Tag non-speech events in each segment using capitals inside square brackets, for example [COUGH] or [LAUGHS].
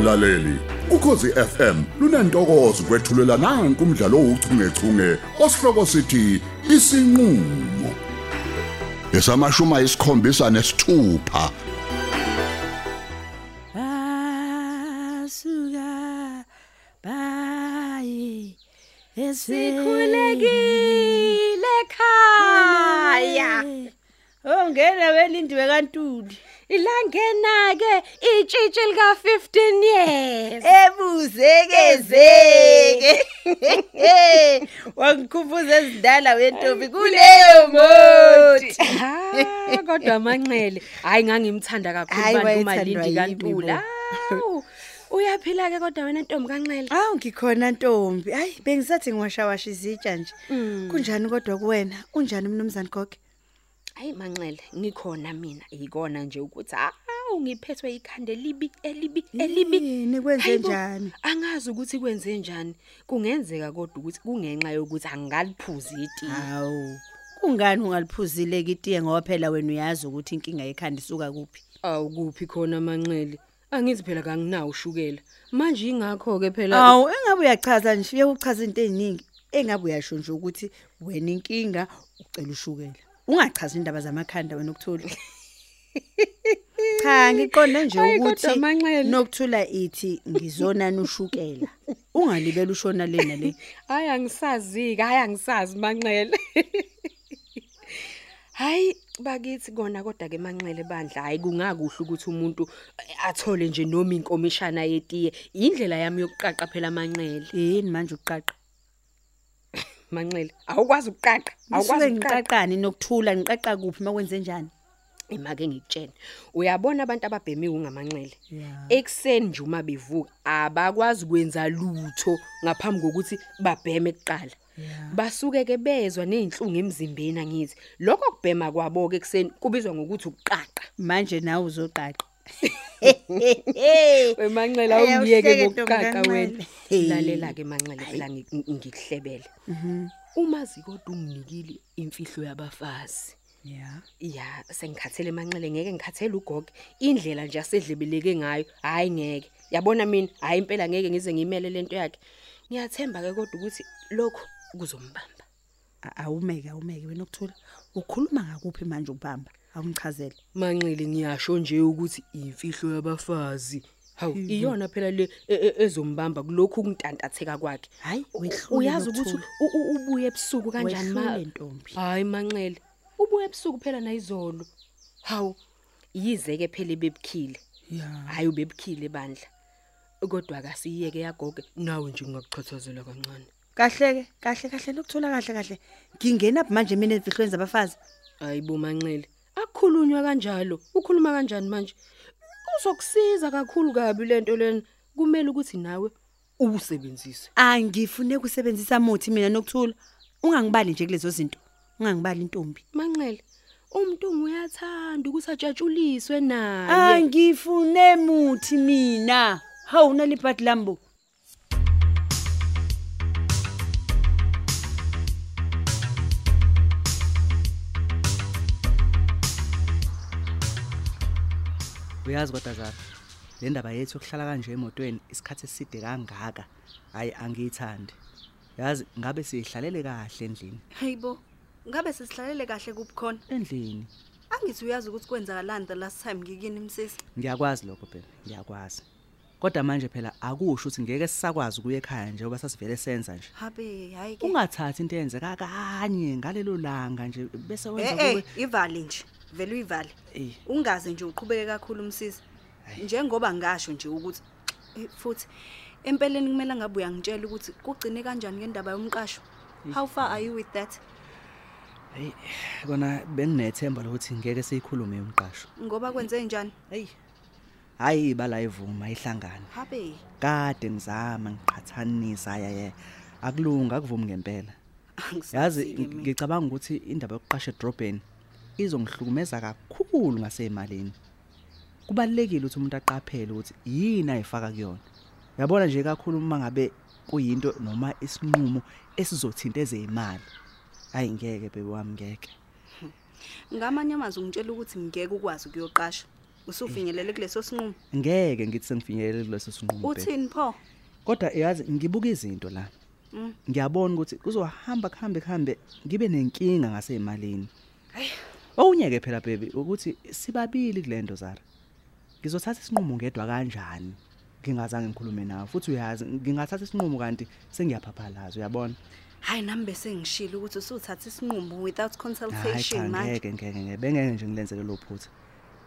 mlaleli. Ukhosi FM lunantokozo kwethulela nanku umdlalo ouchungechunge osihloko sithi isinqulo. Esamashuma isikhombisa nesithupha asuka bayi sikhulekile. ekhaya. Ongena welindiwe kantuli. Ilangena ke itshitshi lika 15 years. Ebuzekezeke. [LAUGHS] Wangikhumbuza ezindala wentombi kuleyo moti Ah, kodwa amanxele hayi ngangimthanda kakhulu bantu malindi kantula uyaphila ke kodwa wena ntombi kanxele? Awu ngikhona ntombi. Hayi bengisathi ngiwashawasha izitsha nje. Kunjani kodwa kuwena? Unjani mnumzane Gogo? Hayi manxele ngikhona mina ikona nje ukuthi awu ngiphethwe ikhande libi elibi elibi Yini kwenze Hayibo, njani? angazi ukuthi kwenze njani kungenzeka kodwa ukuthi kungenxa yokuthi angaliphuzi itiye Hawu. Kungani ungaliphuzile ke itiye ngoba phela wena uyazi ukuthi inkinga yekhanda isuka kuphi? awu kuphi khona amanxele angithi phela kanginawo ushukela manje ingakho ke phela Awu engabe uyachaza nje uyakuchaza into eziningi. Engabe uyasho nje ukuthi wena inkinga ucela ushukela. Ungachazi indaba zamakhanda wena ukuthula. Cha ngiqonde nje Hayi, kodwa ukuthi Manxele. nokuthula ithi ngizona nushukela. Ungalibela ushona lena le. hayi angisazi ke hayi angisazi manxele hayi bakithi kona kodwa ke manxele bandla hayi kungakuhle ukuthi umuntu eh, athole nje noma inkomishana yetiye indlela yami yokuqaqa phela manxele Yini manje uqaqa? Manxele awukwazi ukuqaqa Awukwazi awukwazi ukuqaqa ngiqaqani nokuthula ngiqaqa kuphi makwenze njani? imake ngikutshela uyabona abantu ababhemiwe ngamanxele Yeah. ekseni nje uma bevuka abakwazi kwenza lutho ngaphambi kokuthi babheme kuqala Yeah. basuke ke bezwa nezinhlungu emzimbeni angithi lokho kubhema kwabo ke ekseni kubizwa ngokuthi ukuqaqa Manje nawe uzoqaqa. [LAUGHS] wemanxele awungiyeke Ntombi wena kaNxele. Hey. lalela ke manxele phela ngi- ngikuhlebele uma zikodwa unginikile imfihlo yabafazi Yeah. ya sengikhathele manxele ngeke ngikhathele ugogo indlela nje asedlebeleke ngayo hayi ngeke yabona mina hayi impela ngeke ngize ngimele lento yakhe ngiyathemba ke kodwa ukuthi lokho kuzombamba Awumeke awumeke wena ukuthula. Ukhuluma ngakuphi manje ubamba? Awungichazele. manxele ngiyasho nje ukuthi imfihlo yabafazi hawu iyona phela le e- e- ezombamba kulokhu kuntantatheka kwakhe Hayi, U- wehlule uyazi ukuthi Nokuthula. u- u- ubuye ebusuku kanjani ma Wehlule ntombi. hayi manxele ubuye ebusuku phela nayizolo hawu yize ke phela bebukhile Yeah. hayi ubebukhile bandla kodwa akasiyeke yagoge nawe nje ungakuchathazela kancane Kahle ke, kahle kahle nokuthula kahle kahle. Ngingena phi manje mina ezifihlweni zabafazi? hayibo manxele akukhulunywa kanjalo ukhuluma kanjani manje uzokusiza kakhulu kabi lento lena kumele ukuthi nawe usebenzise Angifune kusebenzisa muthi mina nokuthula. Ungangibali nje kulezo zinto. Ungangibali intombi. manxele umuntu uyathanda ukuthi ajatshuliswe naye Angifune muthi mina. Hawu naliphathi lambo. Uyazi kodwa Zara, le ndaba yethu yokuhlala kanje emotweni isikhathi eside kangaka, hayi angiyithandi. Yazi ngabe sihlalele kahle endlini. Hayibo, ngabe sisihlalele kahle kuphi khona? Endlini. Angithi uyazi ukuthi kwenzakalani the last time ngikini msisi. Ngiyakwazi lokho phela, ngiyakwazi. Kodwa manje phela akusho ukuthi ngeke sisakwazi ukuya ekhaya nje ngoba sasivele senza nje. Habe, hayi ke. Ungathathi into eyenzeka kanye ngalelo langa nje bese wenza Eh eh, kube ivali nje. Vele uyivali. Eh. Ungaze nje uqhubeke kakhulu msisi. Njengoba ngasho nje ukuthi eh, futhi empeleni kumele ngabe uyangitshela ukuthi kugcine kanjani ngendaba yomqasho. How far are you with that? hey kona benginethemba lokuthi ngeke siyikhulume umqasho. Ngoba kwenze njani? Hey. Hayi bala ivuma ihlangana. Habe. Kade ngizama ngiqhathanisa yaye akulunga akuvumi ngempela. Yazi Angisazile mina. ngicabanga ukuthi indaba yokuqasha edrobheni izongihlukumeza kakhulu ngasemalini. Kubalekile ukuthi umuntu aqaphele ukuthi yini ayifaka kuyona. Yabona nje kakhulu uma ngabe kuyinto noma isinqumo esizothinta ezemali. Hayi ngeke bebe wami ngeke. ngamanye amazwi ungitshela ukuthi ngeke ukwazi ukuyoqasha usufinyelele kuleso sinqumo ngeke ngithi sengifinyelele kuleso sinqumo babe. uthini pho kodwa yazi ngibuka izinto la Mm. ngiyabona ukuthi kuzohamba kuhambe kuhambe ngibe nenkinga ngasemalini okunye ke phela baby ukuthi sibabili kulento zara ngizothatha isinqumo ngedwa kanjani ngingazange ngikhulume nawe futhi uyazi ngingathatha isinqumo kanti sengiyaphaphalaza uyabona hayi nami bese ngishilo ukuthi usuthatha isinqumo without hayi consultation cha manje ngeke ngeke ngeke bengeke nje ngilenzele lo phutha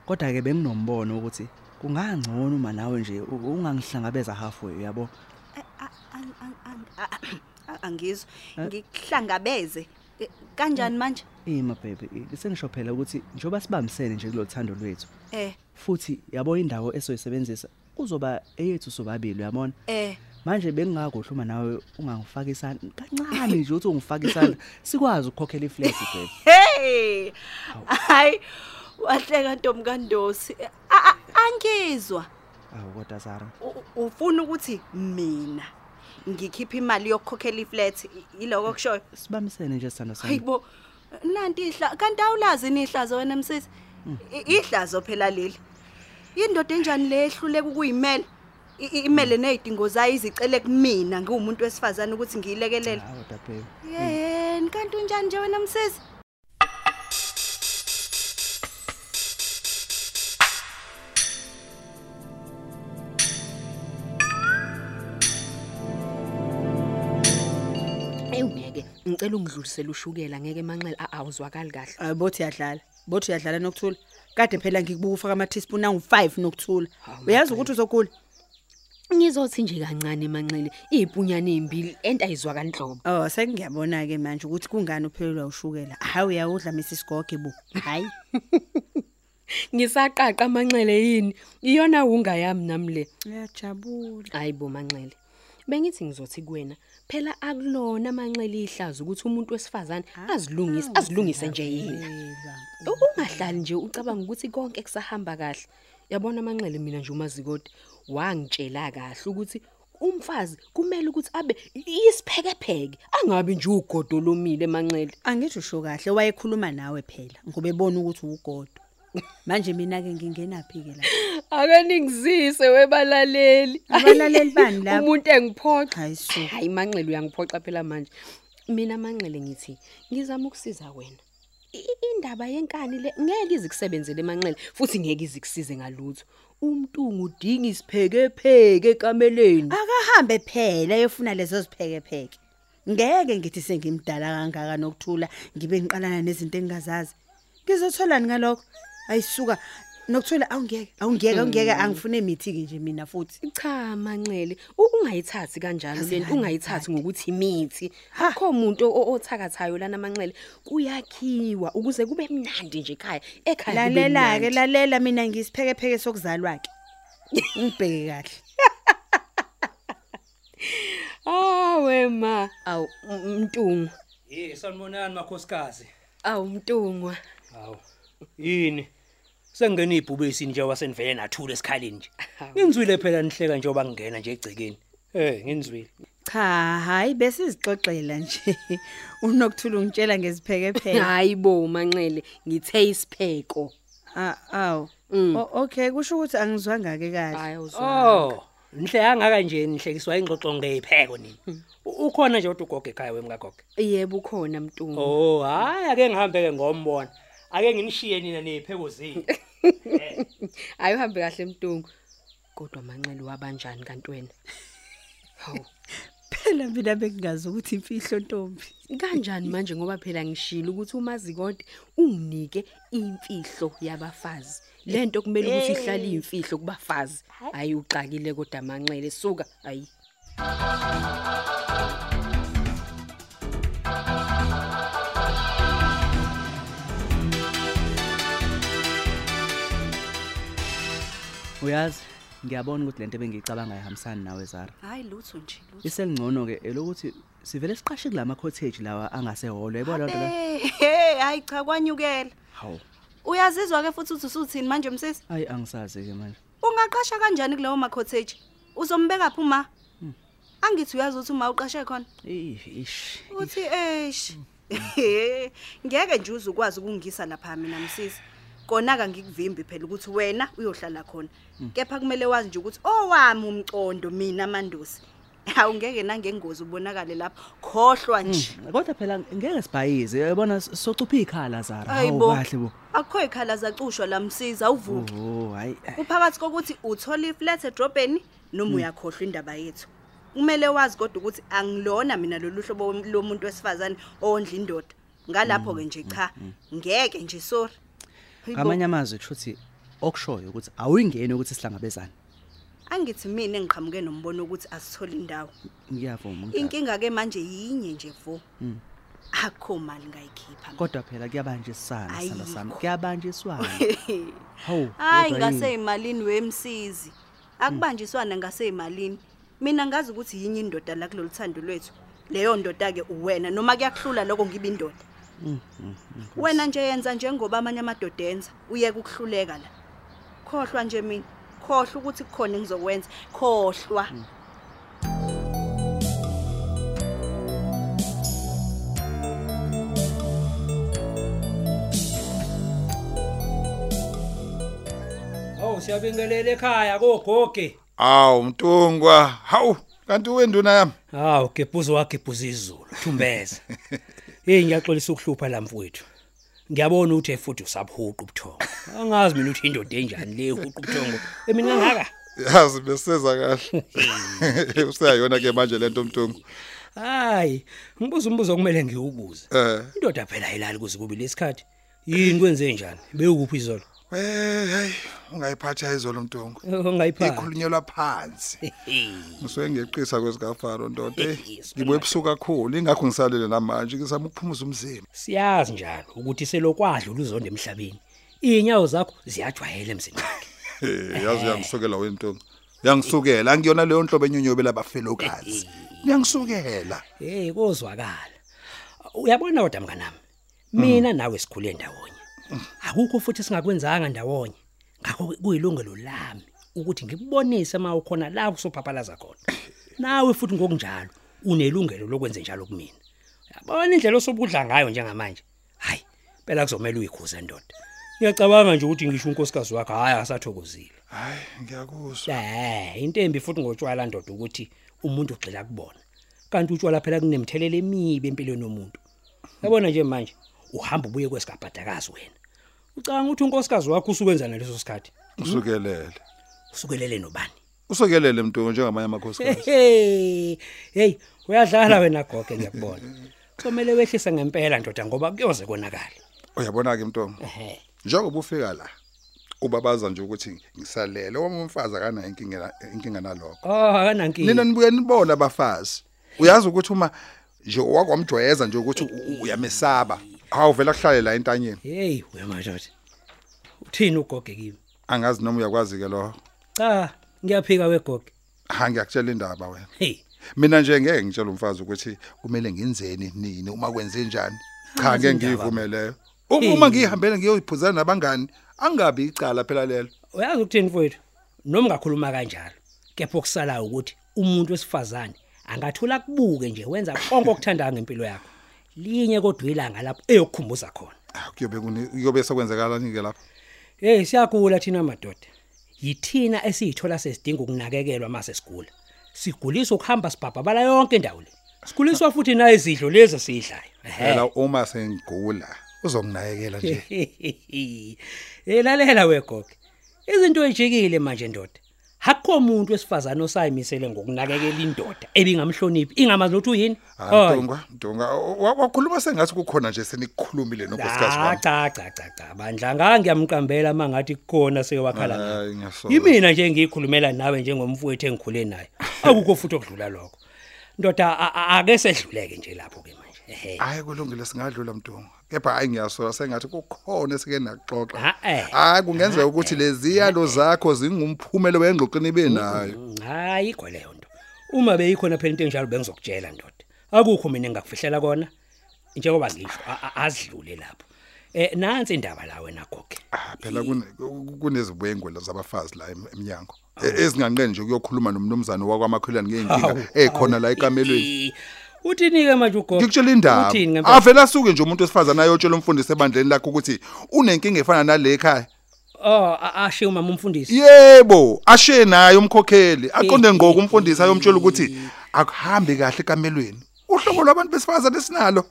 kodwa ke benginombono ukuthi kungangcono uma nawe nje u- ungangihlangabeza halfway uyabo A- ang- ang- ang- a- a- angizwa ngikuhlangabeze Eh, kanjani manje? Ima baby sengisho phela ukuthi njoba sibambisene nje kulothando lwethu eh. futhi yabo indawo esoyisebenzisa kuzoba eyethu sobabili uyabona? Eh. Manje bengingakuhle uma nawe ungangifaka isandla kancane nje uthi ungifaka isandla [LAUGHS] sikwazi ukukhokhela iflat baby. Hey! Hayi wahleka ntombi kandosi A- a- angizwa. Awu kodwa Zara. U- u- ufuna ukuthi mina ngikhipha imali yokukhokhela iflat yiloko kushoyo. Sibambisene nje sithando sami hayibo nanti ihla kanti awulazi nihlazo wena msisi. I- ihlazo phela leli. Indoda enjani lehluleka ukuyimela? I- i- imele nezidingo zayo izicele kumina ngiwumuntu wesifazane ukuthi ngiyilekelele. Awu kodwa baby yeni kanti unjani nje wena msisi? Ngicela ungidlulisele ushukela ngeke emanxele a- awuzwakali kahle. Hayi bothi uyadlala. Bothi uyadlala nokuthula. Kade phela ngikubuka ufaka ama teaspoon angu 5 nokuthula. Hawu, Uyazi Maqele. ukuthi uzogula? Ngizothi nje kancane emanxele izipunyane ezimbili ento ayizwa kanhlobo. Oh, sengiyabona ke manje ukuthi kungani uphelelwa ushukela. Hayi uyawudla Mrs Goge bo. Hayi. [LAUGHS] Ngisaqaqa amanxele yini? Iyona unga yami nami le. Uyajabula. Hayibo manxele. Bengithi ngizothi kuwena phela akulona amanxele ihlazo ukuthi umuntu wesifazane azilungise azilungise nje yena. Ungahlali nje ucabanga ukuthi konke kusahamba kahle. Yabona amanxele mina nje umazikode wangitshela kahle ukuthi umfazi kumele ukuthi abe isiphekepheke angabe nje ugodo lomile emanxele. Angithi usho kahle wayekhuluma nawe phela. Ngoba ebona ukuthi ugodo. Manje mina ke ngingenaphi ke la? Ake ningizise webalaleli. Abalaleli bani [LAUGHS] lapho? Umuntu engiphoxa. Hayi su. Hayi manxele uyangiphoxa phela manje. Mina manxele ngithi ngizama ukusiza wena. Indaba yenkani le ngeke izikusebenzele emanxele futhi ngeke izikusize ngalutho. Umntungu udinga isiphekepheke ekameleni. Akahambe phela efuna lezo zipheke pheke. Ngeke ngithi sengimdala kangaka nokuthula ngibe ngiqalana nezinto engingazazi. Ngizotholani ngalokho? Ayisuka nokuthula awungeke awungeke awungeke angifune imithi ke nje mina futhi. Cha manxele, ungayithathi kanjalo lento, ungayithathi ngokuthi imithi. Akho umuntu o- othakathayo lana manxele, kuyakhiwa ukuze kube mnandi nje ekhaya. Ekhaya Lalela ke lalela mina ngisipheke pheke sokuzalwa ke. Ungibheke kahle. [LAUGHS] Awe ma, awu mntungu, Hey sanibonani makhosikazi. awu mntungwa. Hawu. Yini? Sengena ibhubesi nje wasenivele nathula esikhaleni nje. Hawu. Ngizwile phela nihleka njengoba ngingena nje egcekeni. Eh, ngizwile. Cha, hayi bese sizixoxela nje. Unokuthula ungitshela ngezipheke pheke. Hayibo manxele, ngithe isipheko. Ah, aw. Mm. O- Okay, kusho ukuthi angizwanga ke kahle. Hayi uzwa. Oh, nihleka ngaka nje nihlekiswa ingxoxo ngeyipheko nini. U- Ukhona nje ugogo ekhaya wemkagogo. Yebo ukhona mntungu. Oh, hayi ake ngihambe ke ngombona. Ake nginishiye nina nezipheko zenu. Hayi [LAUGHS] uhambe kahle mntungu. Kodwa manxele wabanjani kanti wena? Hawu. Phela mina bengingazi ukuthi imfihlo ntombi. Kanjani manje ngoba phela ngishilo ukuthi umazikode unginike imfihlo yabafazi. Lento kumele ukuthi ihlale imfihlo kubafazi. Hayi uqakile kodwa manxele suka. Hayi. Uyazi ngiyabona ukuthi lento ebengiyicabanga ihambisana nawe Zara. Hayi lutho nje lutho. Iselingcono ke elokuthi sivele siqashe kulama cottage lawa angaseholo yabona lonto le Eh, hey hayi cha kwanyukela. Hawu. Uyazizwa ke futhi ukuthi usuthini manje msisi? Ayi angisazi ke manje. Ungaqasha kanjani kuleyo ma cottage uzombeka phi uma? Angithi uyazi ukuthi uma uqashe khona. Eh, ish uthi eish. [LAUGHS] Ngeke nje uzukwazi ukungisa lapha mina msisi. Kona ka ngikuvimbi phela ukuthi wena uyohlala khona. Kepha kumele wazi nje ukuthi owami umcondo mina mandosi [LAUGHS] awungeke nangengozi ubonakale lapho khohlwa nje. Kodwa phela ngeke sibhayize yabona socupha ikhala zara. Hawu kahle bo. akukho ikhala zacushwa lamsiza uvuki oh hayi kuphakathi kokuthi uthola iflat edrobheni noma uyakhohlwa indaba yethu. Kumele wazi kodwa ukuthi angilona mina lolu hlobo lomuntu wesifazane owondla indoda. Ngalapho ke nje cha ngeke nje sorry. Ngamanye amazwi kushuthi okushoyo ukuthi awuyingeni ukuthi sihlangabezane. Angithi mina engiqhamuke nombono ukuthi asithole indawo. Ngiyavuma inkinga ke manje yinye nje vo. Akho mali ngayikhipha kodwa phela kuyabanjisana sithanda sami. Kuyabanjiswana. [LAUGHS] Hawu hayi ngaseyimalini wemsizi. Akubanjiswana ngaseyimalini. Mina ngazi ukuthi yinye indoda la kulolu thando lwethu. Leyo ndoda ke uwena. Noma kuyakuhlula lokho ngibe indoda. Wena nje yenza njengoba amanye amadoda enza uyeke ukuhluleka la khohlwa nje mina khohlwa ukuthi kukhona engizokwenza khohlwa Awu siyabingelela ekhaya kogoge. Awu Mtungwa, hawu kanti wenduna yami. Hawu gebhuzo wagebhuza izulu, thumbeza. [LAUGHS] Hey ngiyaxolisa ukuhlupha la mfowethu. Ngiyabona ukuthi futhi usabhuqa ubuthongo. Angazi mina ukuthi indoda enjani le uhuqa ubuthongo. Emina ngaka. Yazi beseza kahle. [LAUGHS] Usayona ke manje lento Mtungu. Hayi, ngibuza umbuzo kumele ngiwubuze. Eh, Indoda phela ayilali kuze kube lesikhathi. Yini kwenze njani? Bewukuphi izolo? Hey hey, ungayiphatha izolo Mtungu. [LAUGHS] Ungayipha. Ikhulunyelwa phansi. [LAUGHS] Ngisuke ngeqisa kwezigafaro ndoda. eh, Ngibuye ebusuku kakhulu, ingakho ngisalele namanje ngizama ukuphumuza umzimba. Siyazi njalo ukuthi selokwadla uzonde emhlabeni. Inyawo zakho ziyajwayela emzini wakhe. [LAUGHS] Eh, yazi uyangisukela wena Mtungu. Uyangisukela, angiyona leyo nhlobo enyonyobe labafelokazi. Uyangisukela. Hey kozwakala. Uyabona kodwa mnganami. Mina nawe sikhule ndawonye. Akukho futhi singakwenzanga ndawonye. Ngakho kuyilungelo lami ukuthi ngikubonise uma ukhona la kusophaphalaza khona. Nawe futhi ngokunjalo unelungelo lokwenza njalo kumina. Yabona indlela osobudla ngayo njengamanje. Hayi, phela kuzomela uyikhuze ndoda. Ngiyacabanga nje ukuthi ngisho unkosikazi wakhe hayi akasathokozile. Hayi, ngiyakuzwa. Eh, intembi futhi ngotshwala ndoda ukuthi umuntu ugxila kubona. Kanti utshwala phela kunemthelela emibi empilweni yomuntu. Yabona nje manje uhamba ubuye kwesigabhadakazi wena. Ucanga ukuthi unkosikazi wakho usukwenza naleso sikhathi. Usukelele. Usukelele nobani? Usukelele Mtungu njengamanye amakhosikazi. [LAUGHS] Hey, hey, uyadlala wena goge ngiyakubona. Kumele wehlise ngempela ndoda ngoba kuyoze konakala. Uyabona ke Mtungu. Ehhe. Njengoba ufika la ubabaza nje ukuthi ngisalele wami umfazi akana inkinga inkinga nalokho. Oh, akanankingi. Nina nibuye nibona abafazi. Uyazi ukuthi uma nje wakwamjwayeza nje ukuthi u- uyamesaba. Awuvela kuhlale la entanyeni. Hey, uyamadoda. Uthini ugoge kimi? Angazi noma uyakwazi ke lo. Cha, ngiyaphika wegoge. Ha ngiyakutshela indaba wena. Hey, Mina nje ngeke ngitshele umfazi ukuthi kumele ngenzeni nini uma kwenze njani. Cha ngeke ngivumeleyo. Uma ngihambele ngiyoyiphuzana nabangani angabi icala phela lelo. uyazi ukuthini mfowethu? Noma ungakhuluma kanjalo, kepha okusalayo ukuthi umuntu wesifazane angathula kubuke nje wenza konke okuthandayo ngempilo yakho. Linye kodwa ilanga lapho eyokukhumbuza khona. Ah, kuyobe kuyobe sekwenzekala nike lapha. Hey, siyagula thina madoda. Yithina esiyithola sesidinga ukunakekelwa mase sigula. Siguliswa ukuhamba sibhabhabala yonke indawo le. Siguliswa futhi na izidlo lezi sidlayo. Phela uma sengigula uzonginakekela nje. [LAUGHS] Eh lalela wegogo. Izinto ejikile manje ndoda. Hakho umuntu wesifazane osayimisele ngokunakekela indoda ebingamhloniphi ingamazi lutho yini? Hayi Mtunga, Mtunga wa- wakhuluma sengathi kukhona nje senikhulumile nonkosikazi Cha wami. cha cha cha cha bandla ngangiyamqambela mangathi kukhona sewakhala ngayo. Hayi ngiyasola. Yimina nje ngiyikhulumela nawe njengomfowethu engikhule naye. [LAUGHS] Akukho futhi okudlula lokho. Ndoda a- a- ake sedluleke nje lapho ke manje. Ehhe. Hayi kulungile singadlula Mtunga. Kepha hayi ngiyasola sengathi kukhona esike nakuxoxa. Ha eh. Hayi kungenzeka ukuthi lezi yalo zakho zingumphumelo wengxoxweni benayo. Mm, Hayi ikho leyo nto. Uma beyikhona phela into enjalo bengizokutshela ndoda. Akukho mina engakufihlela kona. Njengoba ngisho a- a- azidlule lapho. Eh nansi indaba la wena goge. Ah phela kune- kunezibwengwela zabafazi la em- eminyango. E- Ezinganqeni nje ukuyokhuluma nomnumzane wakwamakhelwane ngeenkinga ekhona la ekamelweni. Eh, uthini ke manje ugogo ngikutshela indaba. Uthini ngempela avela asuke nje umuntu wesifazana ayotshela umfundisi ebandleni lakhe ukuthi unenkinga efana nale ekhaya. Oh a- ashiye umama umfundisi. Yebo ashiye naye umkhokheli. Aqonde ngoku umfundisi ayomtshela ukuthi akuhambi kahle kamelweni uhlobo lwabantu besifazane sinalo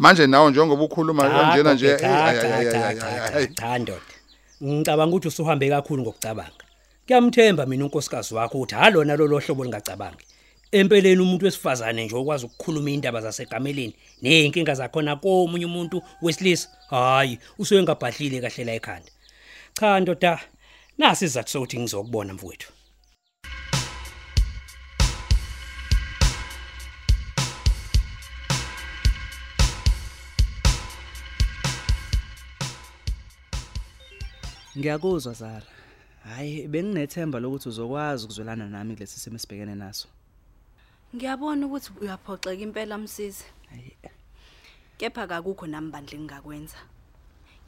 manje nawe njengoba ukhuluma kanjena nje Cha, eh, cha, ay, ay, cha, ay, cha, ay, cha, ay. cha ndoda. Ngicabanga ukuthi usuhambe kakhulu ngokucabanga. Kuyamthemba mina unkosikazi wakho ukuthi halona lo hlobo lingacabangi. Empeleni umuntu wesifazane nje okwazi ukukhuluma indaba zasegameleni nezinkinga zakhona komunye umuntu wesilisa hayi usuke ngabhadlile kahle la ekhanda. Cha ndoda nasi izathu sokuthi ngizokubona mfowethu. Ngiyakuzwa Zara. Hayi benginethemba lokuthi uzokwazi ukuzwelana nami kulesi simo esibhekene naso. Ngiyabona ukuthi uyaphoxeka impela msisi. Hayi Kepha akukho nambandla engakwenza.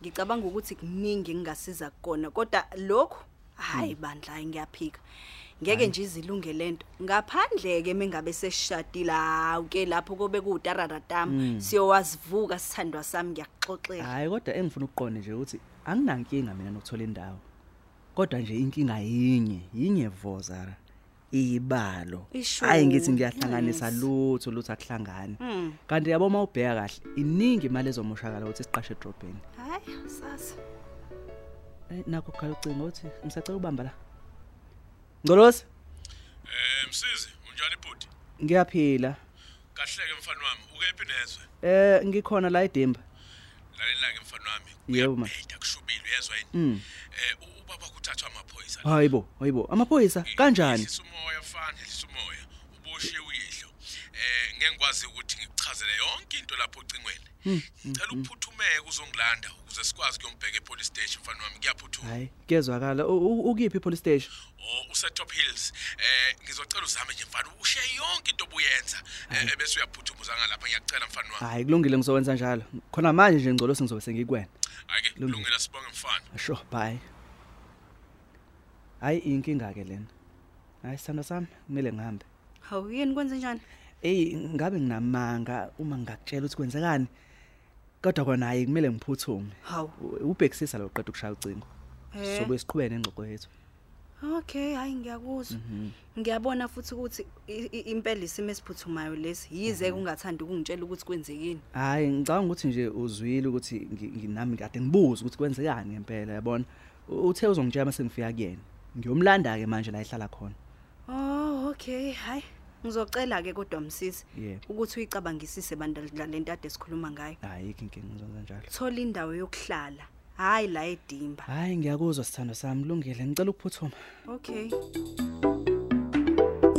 Ngicabanga ukuthi kuningi ngingasiza kukona kodwa lokho hayi bandla hayi ngiyaphika. Ngeke nje izilunge lento. Ngaphandle ke mengabe sesishadile awuke lapho kobe kuutararatam siyowazivuka sithandwa sami ngiyakuxoxela. hayi kodwa engifuna ukuqonda nje ukuthi anginankinga mina nokuthola indawo. Kodwa nje inkinga yinye, yinye vo Zara. Ibalo. Isho, Hayi ngithi ngiyahlanganisa yes. lutho lutho akuhlangani. Mm. Kanti yabo mawubheka kahle, iningi imali ezomoshakala ukuthi siqashe edrobheni. Hayi sasa. Eh nakho khala ucingo uthi ngisacela ubamba la. Ngolosi, Eh msizi unjani bhuti? ngiyaphila. Kahle ke mfana wami, ukephi nezwe? Eh ngikhona la eDimba. Lalela ke mfana wami. Yebo, ma. Uyabheda kushubile uyezwa yini? Mm. Eh ubaba kuthathwa amaphoyisa. Hayibo, hayibo. Amaphoyisa kanjani? Lisumoya fana, lisumoya. Uboshiye uyihlo. Eh ngeke ngikwazi ukuthi ngikuchazele yonke into lapho ocingweni. Ngicela ukuphuthumeke uzongilanda ukuze sikwazi kuyombheka epolice station mfana wami. Ngiyaphuthuma. Hayi, kezwakala. U- u- Ukuphi police station? Oh useTop Hills. Eh ngizocela uzame nje mfana ushiye yonke into obuyenza. Eh bese uyaphuthuma uzanga lapha ngiyacela mfana wami. Hayi kulungile ngizokwenza njalo. Khona manje nje ngicolo singizobe sengikwena. Ake Kulungile. kulungela sibonge mfana. Sure, bye. Hayi inkinga ke lena. Hayi sithando sami, kumele ngihambe. Hawu yini kwenze njani? Ey, ngabe nginamanga uma ngakutshela ukuthi kwenzekani. Kodwa kona hayi kumele ngiphuthume. Hawu. U- Ubhekisisa lo qeda ukushaya ucingo. Eh. Sobe siqhubeke nengxoxo yethu. Okay, hayi ngiyakuzwa. Ngiyabona futhi ukuthi i- i- impela isimo esiphuthumayo lesi yize kungathandi ukungitshela ukuthi kwenzekini. Hayi ngicabanga ukuthi nje uzwile ukuthi ngi- nginami kade ngibuza ukuthi kwenzekani ngempela yabona. U- Uthe uzongitshela mase ngifika kuyena. Ngiyomlanda ke manje la ehlala khona. Oh, okay, hayi. Ngizocela ke kodwa msisi Yebo. ukuthi uyicabangisise bandla lento ade sikhuluma ngayo. Hayi inkinga ngizokwenza njalo. Thola indawo yokuhlala. Hayi la edimba. Hayi ngiyakuzwa sithando sami kulungile ngicela ukuphuthuma. Okay.